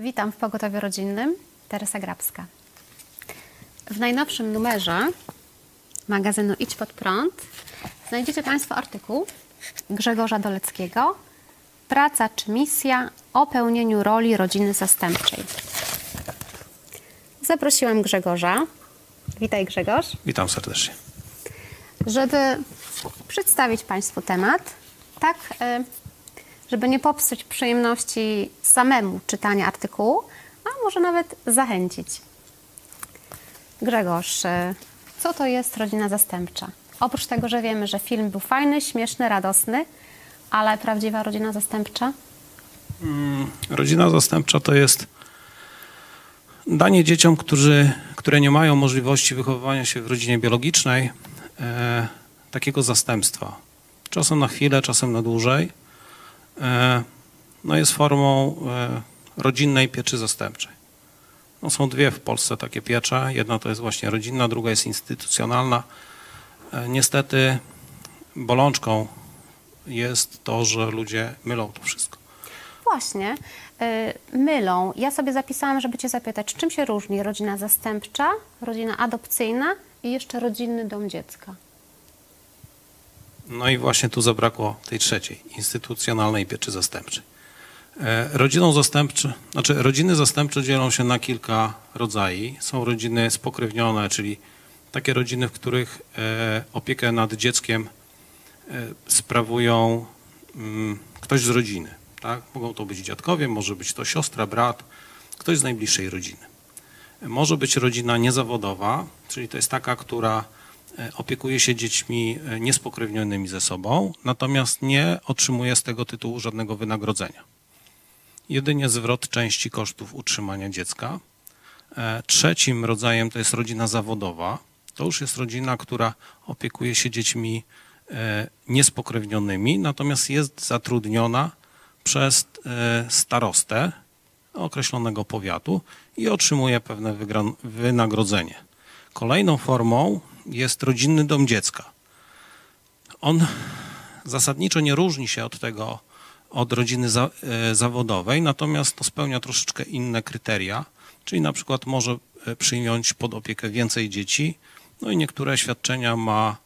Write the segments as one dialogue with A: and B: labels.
A: Witam w Pogotowiu Rodzinnym. Teresa Grabska. W najnowszym numerze magazynu Idź Pod Prąd znajdziecie Państwo artykuł Grzegorza Doleckiego Praca czy misja o pełnieniu roli rodziny zastępczej. Zaprosiłam Grzegorza. Witaj Grzegorz.
B: Witam serdecznie.
A: Żeby przedstawić Państwu temat, tak y, żeby nie popsuć przyjemności samemu czytania artykułu, a może nawet zachęcić. Grzegorz, y, co to jest rodzina zastępcza? Oprócz tego, że wiemy, że film był fajny, śmieszny, radosny, ale prawdziwa rodzina zastępcza?
B: Rodzina zastępcza to jest danie dzieciom, którzy, które nie mają możliwości wychowywania się w rodzinie biologicznej, e, takiego zastępstwa. Czasem na chwilę, czasem na dłużej. E, no jest formą e, rodzinnej pieczy zastępczej. No są dwie w Polsce takie piecze. Jedna to jest właśnie rodzinna, druga jest instytucjonalna. E, niestety bolączką jest to, że ludzie mylą to wszystko.
A: Właśnie, mylą. Ja sobie zapisałam, żeby Cię zapytać, czym się różni rodzina zastępcza, rodzina adopcyjna i jeszcze rodzinny dom dziecka?
B: No i właśnie tu zabrakło tej trzeciej, instytucjonalnej pieczy zastępczej. E, Rodziną zastępczą, znaczy rodziny zastępcze dzielą się na kilka rodzajów. Są rodziny spokrewnione, czyli takie rodziny, w których e, opiekę nad dzieckiem e, sprawują mm, ktoś z rodziny. Tak? Mogą to być dziadkowie, może być to siostra, brat, ktoś z najbliższej rodziny. Może być rodzina niezawodowa, czyli to jest taka, która opiekuje się dziećmi e, niespokrewnionymi ze sobą, natomiast nie otrzymuje z tego tytułu żadnego wynagrodzenia. Jedynie zwrot części kosztów utrzymania dziecka. E, Trzecim rodzajem to jest rodzina zawodowa. To już jest rodzina, która opiekuje się dziećmi e, niespokrewnionymi, natomiast jest zatrudniona przez starostę określonego powiatu i otrzymuje pewne wynagrodzenie. Kolejną formą jest rodzinny dom dziecka. On zasadniczo nie różni się od tego, od rodziny za, e, zawodowej, natomiast to spełnia troszeczkę inne kryteria, czyli na przykład może e, przyjąć pod opiekę więcej dzieci, no i niektóre świadczenia ma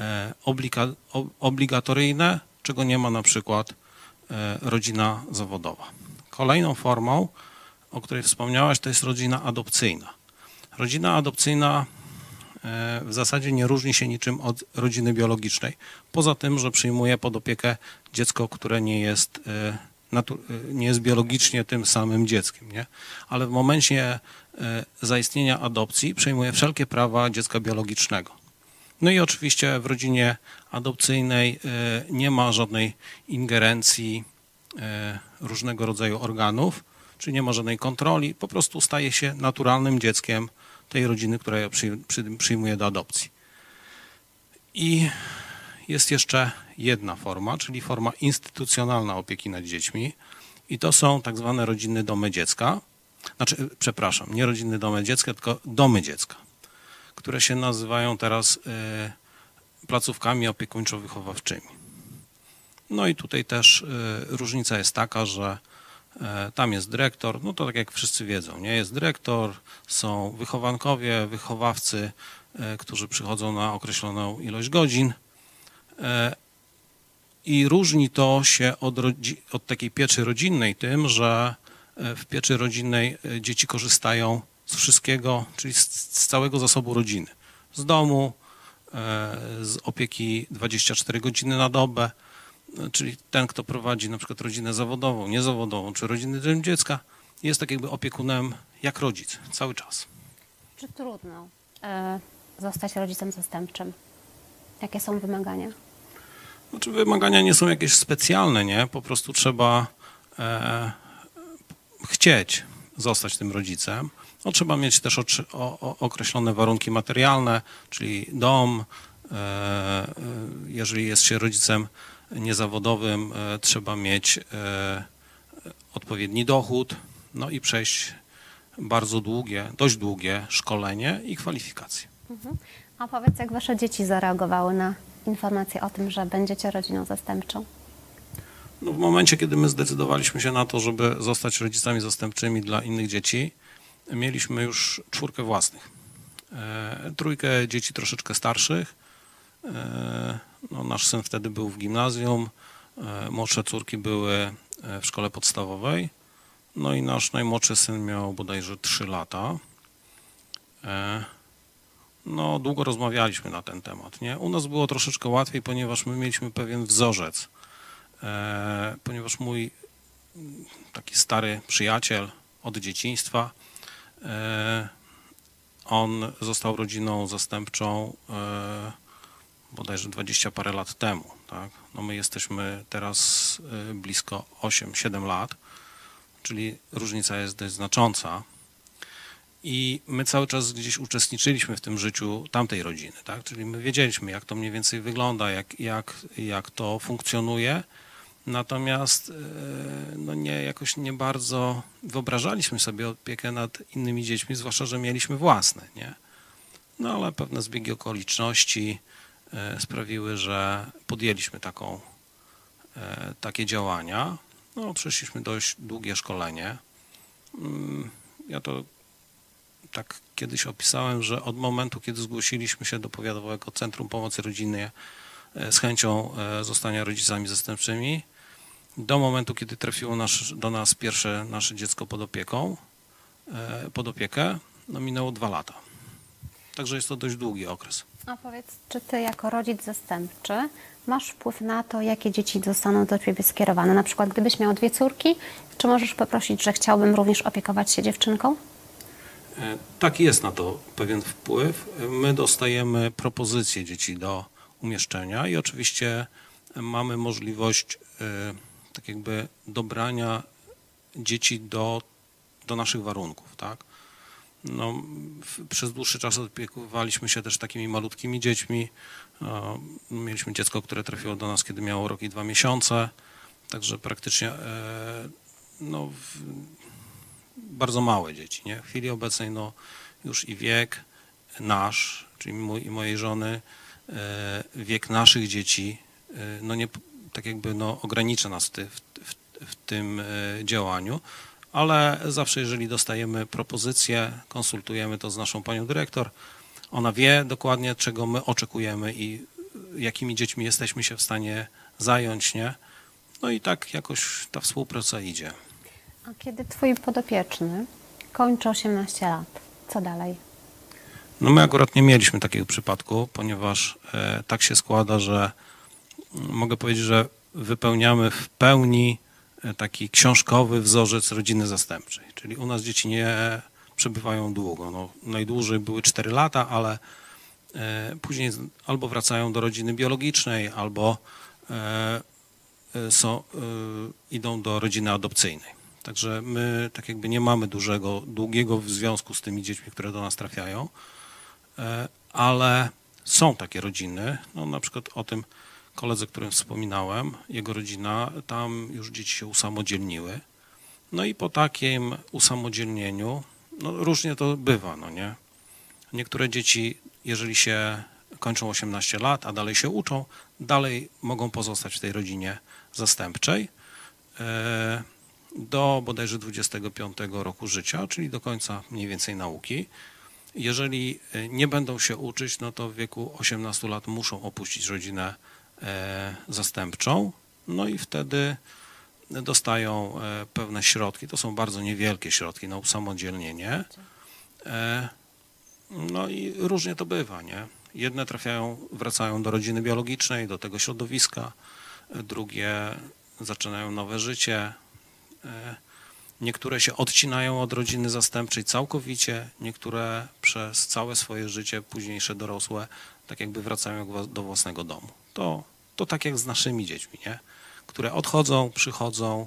B: e, obliga, o- obligatoryjne, czego nie ma na przykład rodzina zawodowa. Kolejną formą, o której wspomniałaś, to jest rodzina adopcyjna. Rodzina adopcyjna e, w zasadzie nie różni się niczym od rodziny biologicznej, poza tym, że przyjmuje pod opiekę dziecko, które nie jest, e, e, nie jest biologicznie tym samym dzieckiem, nie? ale w momencie zaistnienia adopcji przejmuje wszelkie prawa dziecka biologicznego. No i oczywiście w rodzinie adopcyjnej nie ma żadnej ingerencji różnego rodzaju organów, czyli nie ma żadnej kontroli, po prostu staje się naturalnym dzieckiem tej rodziny, która ją przyj- przy- przyjmuje do adopcji. I jest jeszcze jedna forma, czyli forma instytucjonalna opieki nad dziećmi i to są tak zwane rodzinne domy dziecka, znaczy, e, przepraszam, nie rodzinne domy dziecka, tylko domy dziecka, które się nazywają teraz e, placówkami opiekuńczo-wychowawczymi. No i tutaj też y, różnica jest taka, że e, tam jest dyrektor, no to tak jak wszyscy wiedzą, nie? Jest dyrektor, są wychowankowie, wychowawcy, e, którzy przychodzą na określoną ilość godzin. E, I różni to się od, od takiej pieczy rodzinnej tym, że e, w pieczy rodzinnej e, dzieci korzystają z wszystkiego, czyli z, z całego zasobu rodziny. Z domu, e, z opieki 24 godziny na dobę, czyli ten, kto prowadzi na przykład rodzinę zawodową, niezawodową, czy rodzinny dom dziecka, jest tak jakby opiekunem jak rodzic cały czas.
A: Czy trudno e, zostać rodzicem zastępczym? Jakie są wymagania?
B: Znaczy wymagania nie są jakieś specjalne, nie? Po prostu trzeba e, chcieć zostać tym rodzicem. No, trzeba mieć też o, o, określone warunki materialne, czyli dom. E, e, jeżeli jest się rodzicem niezawodowym, e, trzeba mieć e, odpowiedni dochód, no i przejść bardzo długie, dość długie szkolenie i kwalifikacje.
A: A powiedz, jak wasze dzieci zareagowały na informację o tym, że będziecie rodziną zastępczą?
B: No, w momencie, kiedy my zdecydowaliśmy się na to, żeby zostać rodzicami zastępczymi dla innych dzieci, mieliśmy już czwórkę własnych. E, trójkę dzieci troszeczkę starszych. E, no, nasz syn wtedy był w gimnazjum, e, młodsze córki były e, w szkole podstawowej. No i nasz najmłodszy syn miał bodajże 3 lata. E, No, długo rozmawialiśmy na ten temat. Nie? U nas było troszeczkę łatwiej, ponieważ my mieliśmy pewien wzorzec. Ponieważ mój taki stary przyjaciel od dzieciństwa, on został rodziną zastępczą bodajże 20 parę lat temu. Tak? No my jesteśmy teraz e, blisko 8-7 lat, czyli różnica jest dość znacząca. I my cały czas gdzieś uczestniczyliśmy w tym życiu tamtej rodziny, tak? Czyli my wiedzieliśmy, jak to mniej więcej wygląda, jak, jak, jak to funkcjonuje. Natomiast e, no nie, jakoś nie bardzo wyobrażaliśmy sobie opiekę nad innymi dziećmi, zwłaszcza, że mieliśmy własne, nie? No ale pewne zbiegi okoliczności sprawiły, że podjęliśmy taką, e, takie działania. No, przeszliśmy dość długie szkolenie. Mm, Ja to tak kiedyś opisałem, że od momentu, kiedy zgłosiliśmy się do Powiatowego Centrum Pomocy Rodzinnej e, z chęcią e, zostania rodzicami zastępczymi, do momentu, kiedy trafiło nasz, do nas pierwsze nasze dziecko pod opieką, e, pod opiekę, no minęło dwa lata. Także jest to dość długi okres.
A: A powiedz, czy ty jako rodzic zastępczy masz wpływ na to, jakie dzieci zostaną do ciebie skierowane? Na przykład, gdybyś miał dwie córki, czy możesz poprosić, że chciałbym również opiekować się dziewczynką?
B: E, Tak jest na to pewien wpływ. My dostajemy propozycje dzieci do umieszczenia i oczywiście mamy możliwość e, tak jakby dobrania dzieci do, do naszych warunków, tak? No, przez dłuższy czas opiekowaliśmy się też takimi malutkimi dziećmi. E, Mieliśmy dziecko, które trafiło do nas, kiedy miało rok i dwa miesiące, także praktycznie e, no, bardzo małe dzieci. Nie? W chwili obecnej no, już i wiek nasz, czyli mój i mojej żony, e, wiek naszych dzieci, no nie, tak jakby no, ogranicza nas w, w, w, tym działaniu, ale zawsze jeżeli dostajemy propozycję, konsultujemy to z naszą panią dyrektor, ona wie dokładnie, czego my oczekujemy i jakimi dziećmi jesteśmy się w stanie zająć, nie? No i tak jakoś ta współpraca idzie.
A: A kiedy twój podopieczny kończy 18 lat, co dalej?
B: No my akurat nie mieliśmy takiego przypadku, ponieważ e, tak się składa, że mogę powiedzieć, że wypełniamy w pełni taki książkowy wzorzec rodziny zastępczej. Czyli u nas dzieci nie przebywają długo. No, najdłużej były 4 lata, ale e, później albo wracają do rodziny biologicznej, albo e, e, są, e, idą do rodziny adopcyjnej. Także my tak jakby nie mamy dużego, długiego związku z tymi dziećmi, które do nas trafiają, E, ale są takie rodziny, no na przykład o tym koledze, o którym wspominałem, jego rodzina, tam już dzieci się usamodzielniły. No i po takim usamodzielnieniu, no różnie to bywa, no nie? Niektóre dzieci, jeżeli się kończą 18 lat, a dalej się uczą, dalej mogą pozostać w tej rodzinie zastępczej e, do bodajże 25 roku życia, czyli do końca mniej więcej nauki. Jeżeli nie będą się uczyć, no to w wieku 18 lat muszą opuścić rodzinę zastępczą, no i wtedy dostają e, pewne środki. To są bardzo niewielkie środki na usamodzielnienie. E, No i różnie to bywa, nie? Jedne trafiają, wracają do rodziny biologicznej, do tego środowiska, e, drugie zaczynają nowe życie. E, Niektóre się odcinają od rodziny zastępczej całkowicie, niektóre przez całe swoje życie, późniejsze dorosłe, tak jakby wracają do własnego domu. To, to tak jak z naszymi dziećmi, nie? które odchodzą, przychodzą.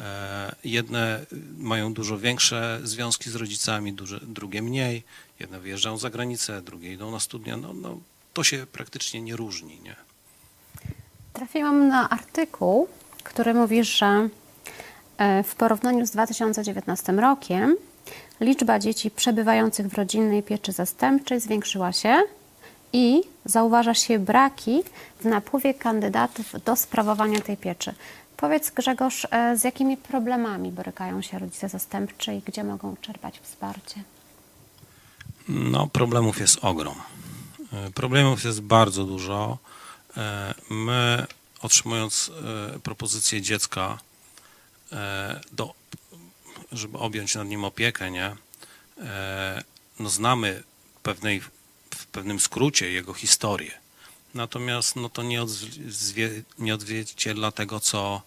B: E, jedne mają dużo większe związki z rodzicami, drugie mniej. Jedne wyjeżdżają za granicę, drugie idą na studia. No, no, to się praktycznie nie różni. Nie?
A: Trafiłam na artykuł, który mówi, że e, w porównaniu z 2019 rokiem liczba dzieci przebywających w rodzinnej pieczy zastępczej zwiększyła się i zauważa się braki w napływie kandydatów do sprawowania tej pieczy. Powiedz Grzegorz, e, z jakimi problemami borykają się rodzice zastępczy i gdzie mogą czerpać wsparcie?
B: No, problemów jest ogrom. E, Problemów jest bardzo dużo. E, My, otrzymując propozycję dziecka, do, żeby objąć nad nim opiekę, nie? No, znamy pewnej, w pewnym skrócie jego historię. Natomiast no, to nie, odzwie, nie odzwierciedla tego, co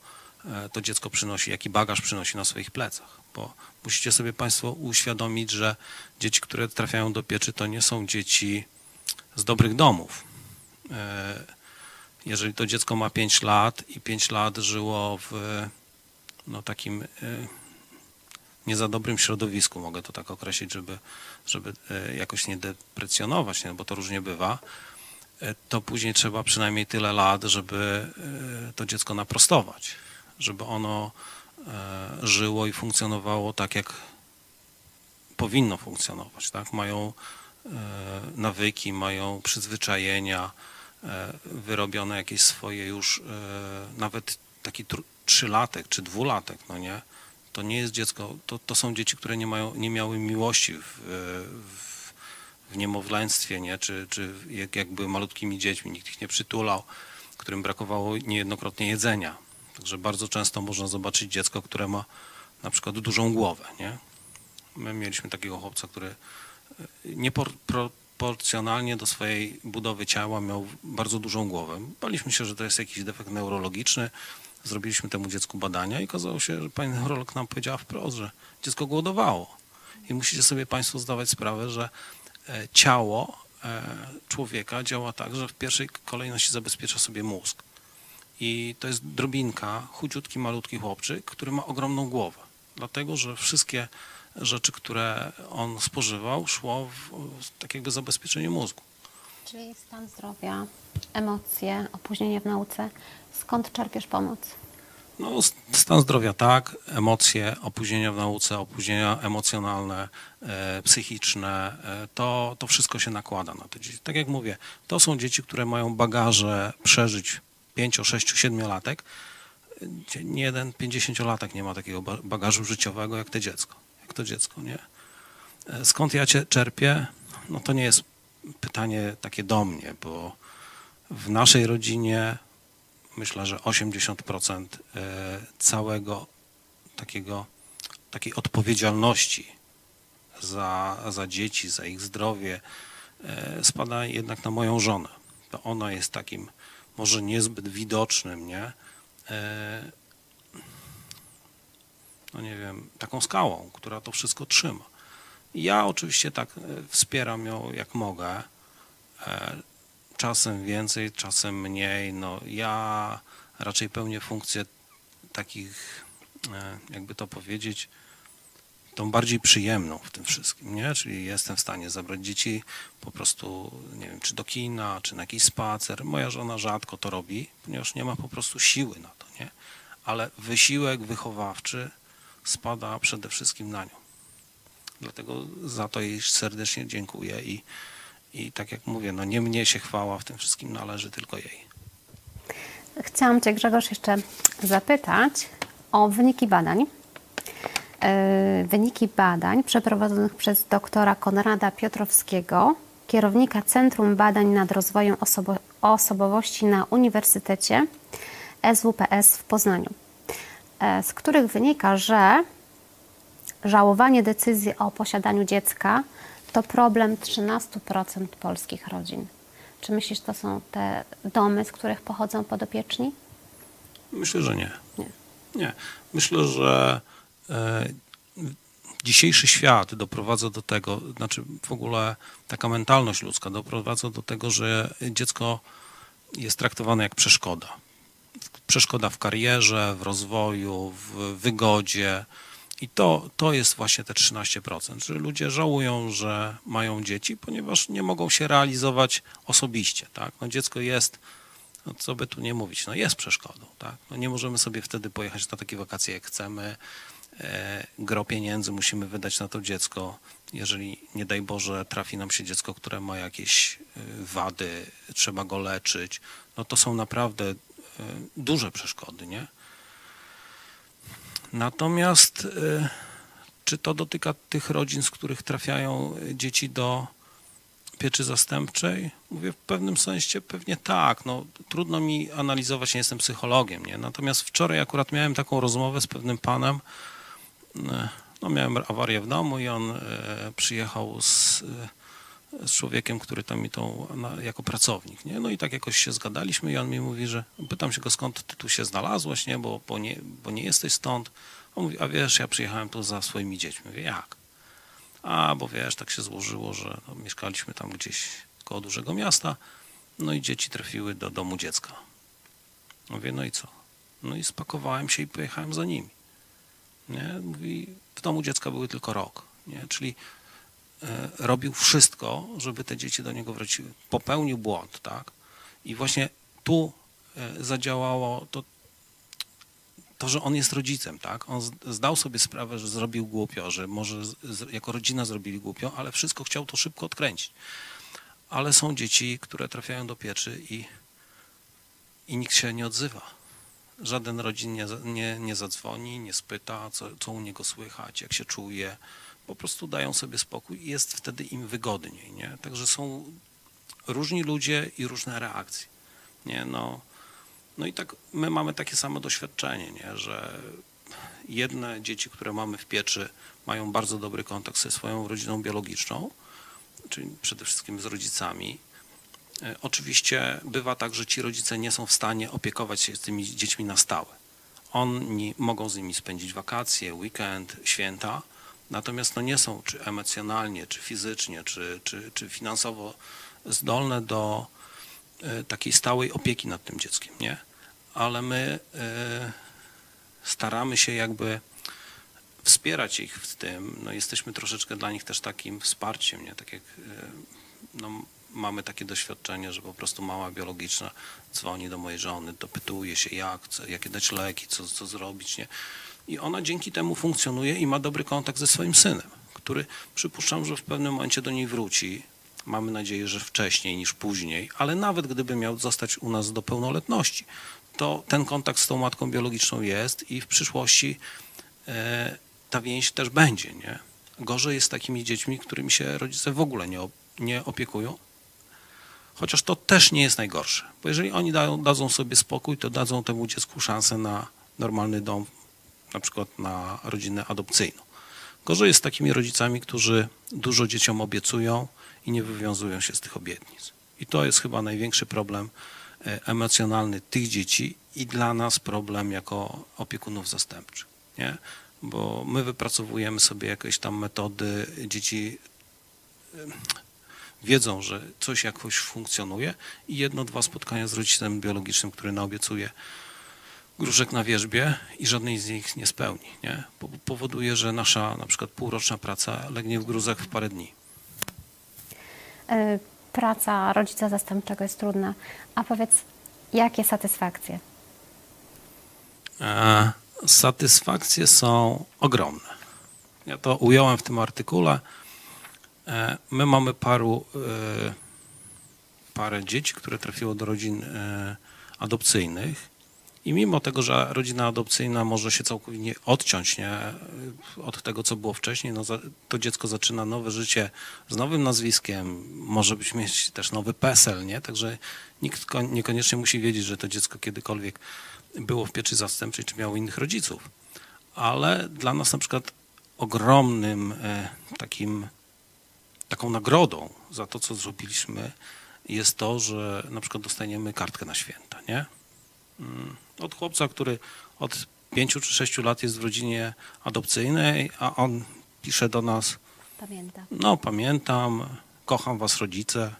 B: e, to dziecko przynosi, jaki bagaż przynosi na swoich plecach. Bo musicie sobie Państwo uświadomić, że dzieci, które trafiają do pieczy, to nie są dzieci z dobrych domów. E, Jeżeli to dziecko ma 5 lat i 5 lat żyło w no, takim e, nie za dobrym środowisku, mogę to tak określić, żeby, żeby e, jakoś nie deprecjonować, nie? bo to różnie bywa, e, to później trzeba przynajmniej tyle lat, żeby e, to dziecko naprostować, żeby ono żyło i funkcjonowało tak, jak powinno funkcjonować. Tak? Mają nawyki, mają przyzwyczajenia, wyrobione jakieś swoje już, nawet taki tr- trzylatek czy dwulatek, no nie? To nie jest dziecko, to, to są dzieci, które nie, mają, nie miały miłości w, w, w niemowlęctwie, nie? Czy, czy jak, jak były malutkimi dziećmi, nikt ich nie przytulał, którym brakowało niejednokrotnie jedzenia. Także bardzo często można zobaczyć dziecko, które ma na przykład dużą głowę, nie? My mieliśmy takiego chłopca, który e, nieproporcjonalnie do swojej budowy ciała miał bardzo dużą głowę. Baliśmy się, że to jest jakiś defekt neurologiczny. Zrobiliśmy temu dziecku badania i okazało się, że pani neurolog nam powiedziała wprost, że dziecko głodowało. I musicie sobie Państwo zdawać sprawę, że e, ciało e, człowieka działa tak, że w pierwszej kolejności zabezpiecza sobie mózg. I to jest drobinka, chudziutki, malutki chłopczyk, który ma ogromną głowę. Dlatego, że wszystkie rzeczy, które on spożywał, szło w, tak jakby zabezpieczenie mózgu.
A: Czyli stan zdrowia, emocje, opóźnienie w nauce. Skąd czerpiesz pomoc?
B: No, stan zdrowia tak, emocje, opóźnienia w nauce, opóźnienia emocjonalne, e, psychiczne, e, to, to wszystko się nakłada na te dzieci. Tak jak mówię, to są dzieci, które mają bagaże przeżyć 5, 6, 7 latek. Nie jeden 50-latek nie ma takiego ba- bagażu życiowego jak to dziecko. Jak to dziecko, nie? E, Skąd ja cię czerpię? No to nie jest pytanie takie do mnie, bo w naszej rodzinie myślę, że 80% e, całego takiego, takiej odpowiedzialności za, za dzieci, za ich zdrowie e, spada jednak na moją żonę. To ona jest takim może niezbyt widocznym, nie? E, No nie wiem, taką skałą, która to wszystko trzyma. Ja oczywiście tak wspieram ją jak mogę. Czasem więcej, czasem mniej. No, ja raczej pełnię funkcję takich, e, jakby to powiedzieć, tą bardziej przyjemną w tym wszystkim, nie? Czyli jestem w stanie zabrać dzieci po prostu, nie wiem, czy do kina, czy na jakiś spacer. Moja żona rzadko to robi, ponieważ nie ma po prostu siły na to, nie? Ale wysiłek wychowawczy spada przede wszystkim na nią. Dlatego za to jej serdecznie dziękuję i, i tak jak mówię, no nie mnie się chwała w tym wszystkim należy, tylko jej.
A: Chciałam Cię, Grzegorz, jeszcze zapytać o wyniki badań. Yy, Wyniki badań przeprowadzonych przez doktora Konrada Piotrowskiego, kierownika Centrum Badań nad Rozwojem Osobo- Osobowości na Uniwersytecie SWPS w Poznaniu, e, z których wynika, że żałowanie decyzji o posiadaniu dziecka to problem 13% polskich rodzin. Czy myślisz, to są te domy, z których pochodzą podopieczni?
B: Myślę, że nie.
A: Nie.
B: Nie. Myślę, że e, dzisiejszy świat doprowadza do tego, znaczy w ogóle taka mentalność ludzka doprowadza do tego, że dziecko jest traktowane jak przeszkoda. Przeszkoda w karierze, w rozwoju, w wygodzie. I to, to jest właśnie te 13%, że ludzie żałują, że mają dzieci, ponieważ nie mogą się realizować osobiście. Tak? No dziecko jest no co by tu nie mówić, no jest przeszkodą, tak? No nie możemy sobie wtedy pojechać na takie wakacje jak chcemy, e, gro pieniędzy musimy wydać na to dziecko, jeżeli nie daj Boże trafi nam się dziecko, które ma jakieś e, wady, trzeba go leczyć, no to są naprawdę e, duże przeszkody, nie? Natomiast e, czy to dotyka tych rodzin, z których trafiają dzieci do pieczy zastępczej? Mówię w pewnym sensie pewnie tak. No, trudno mi analizować, nie jestem psychologiem. Nie? Natomiast wczoraj akurat miałem taką rozmowę z pewnym panem. E, No, miałem awarię w domu i on przyjechał z, z człowiekiem, który tam mi tą, na, jako pracownik, nie? No i tak jakoś się zgadaliśmy i on mi mówi, że pytam się go skąd ty tu się znalazłeś, nie? Bo, bo, nie, bo nie jesteś stąd. On mówi, a wiesz, ja przyjechałem tu za swoimi dziećmi. Mówię, jak? A, bo wiesz, tak się złożyło, że no, mieszkaliśmy tam gdzieś koło dużego miasta, no i dzieci trafiły do domu dziecka. Mówię, no i co? No i spakowałem się i pojechałem za nimi. Nie? Mówi, w domu dziecka były tylko rok. Nie? Czyli robił wszystko, żeby te dzieci do niego wróciły. Popełnił błąd, tak? I właśnie tu e, zadziałało to, to, że on jest rodzicem, tak? On zdał sobie sprawę, że zrobił głupio, że może z, jako rodzina zrobili głupio, ale wszystko chciał to szybko odkręcić. Ale są dzieci, które trafiają do pieczy i, i nikt się nie odzywa. Żaden rodzin nie, nie, nie zadzwoni, nie spyta, co, co u niego słychać, jak się czuje. Po prostu dają sobie spokój i jest wtedy im wygodniej. Nie? Także są różni ludzie i różne reakcje. Nie? No, no i tak my mamy takie samo doświadczenie, nie? że jedne dzieci, które mamy w pieczy, mają bardzo dobry kontakt ze swoją rodziną biologiczną, czyli przede wszystkim z rodzicami. E, Oczywiście bywa tak, że ci rodzice nie są w stanie opiekować się tymi dziećmi na stałe. Oni mogą z nimi spędzić wakacje, weekend, święta, natomiast no nie są czy emocjonalnie, czy fizycznie, czy, czy, czy finansowo zdolne do e, takiej stałej opieki nad tym dzieckiem, nie? Ale my e, staramy się jakby wspierać ich w tym. No jesteśmy troszeczkę dla nich też takim wsparciem, nie? Tak jak e, no, mamy takie doświadczenie, że po prostu mama biologiczna dzwoni do mojej żony, dopytuje się jak, co, jakie dać leki, co, co zrobić, nie? I ona dzięki temu funkcjonuje i ma dobry kontakt ze swoim synem, który przypuszczam, że w pewnym momencie do niej wróci. Mamy nadzieję, że wcześniej niż później, ale nawet gdyby miał zostać u nas do pełnoletności, to ten kontakt z tą matką biologiczną jest i w przyszłości e, ta więź też będzie, nie? Gorzej jest z takimi dziećmi, którymi się rodzice w ogóle nie, nie opiekują, chociaż to też nie jest najgorsze, bo jeżeli oni dają, dadzą sobie spokój, to dadzą temu dziecku szansę na normalny dom, na przykład na rodzinę adopcyjną. Gorzej jest z takimi rodzicami, którzy dużo dzieciom obiecują i nie wywiązują się z tych obietnic. I to jest chyba największy problem e, emocjonalny tych dzieci i dla nas problem jako opiekunów zastępczych. Nie? Bo my wypracowujemy sobie jakieś tam metody, dzieci em, wiedzą, że coś jakoś funkcjonuje i jedno, dwa spotkania z rodzicem biologicznym, który naobiecuje gruszek na wierzbie i żadnej z nich nie spełni. Nie? Po- Powoduje, że nasza na przykład półroczna praca legnie w gruzach w parę dni.
A: Y, Praca rodzica zastępczego jest trudna. A powiedz, jakie satysfakcje?
B: E, satysfakcje są ogromne. Ja to ująłem w tym artykule. E, my mamy paru, e, parę dzieci, które trafiło do rodzin e, adopcyjnych i mimo tego, że rodzina adopcyjna może się całkowicie odciąć nie, od tego, co było wcześniej, no, to dziecko zaczyna nowe życie z nowym nazwiskiem, może być mieć też nowy PESEL, nie? także nikt ko- niekoniecznie musi wiedzieć, że to dziecko kiedykolwiek było w pieczy zastępczej, czy miało innych rodziców. Ale dla nas na przykład ogromnym e, takim, taką nagrodą za to, co zrobiliśmy, jest to, że na przykład dostaniemy kartkę na święta, nie? Mm, Od chłopca, który od pięciu czy sześciu lat jest w rodzinie adopcyjnej, a on pisze do nas,
A: Pamiętam.
B: no pamiętam, kocham was rodzice.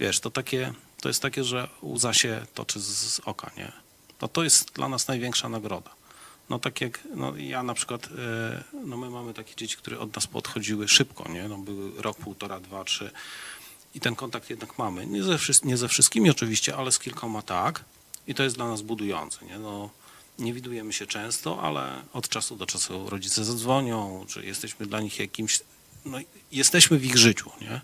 B: Wiesz, to takie, to jest takie, że łza się toczy z, z oka, nie? No to jest dla nas największa nagroda. No tak jak, no ja na przykład, e, no my mamy takie dzieci, które od nas podchodziły szybko, nie? No były rok, półtora, dwa, trzy i ten kontakt jednak mamy. Nie ze, nie ze wszystkimi oczywiście, ale z kilkoma tak i to jest dla nas budujące, nie? No, nie widujemy się często, ale od czasu do czasu rodzice zadzwonią, czy jesteśmy dla nich jakimś, no jesteśmy w ich życiu, nie?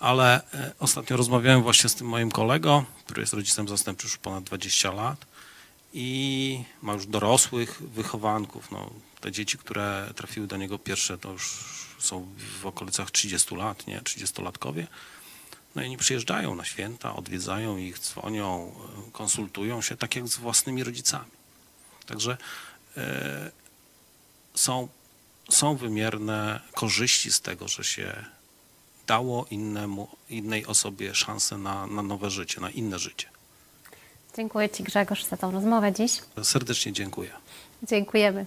B: Ale e, ostatnio rozmawiałem właśnie z tym moim kolegą, który jest rodzicem zastępczym już ponad 20 lat i ma już dorosłych wychowanków. No, te dzieci, które trafiły do niego pierwsze, to już są w okolicach 30 lat, nie? 30-latkowie. No i oni przyjeżdżają na święta, odwiedzają ich, dzwonią, e, konsultują się tak jak z własnymi rodzicami. Także e, są, są wymierne korzyści z tego, że się dało innemu, innej osobie szansę na, na nowe życie, na inne życie.
A: Dziękuję Ci Grzegorz za tą rozmowę dziś.
B: Serdecznie dziękuję.
A: Dziękujemy.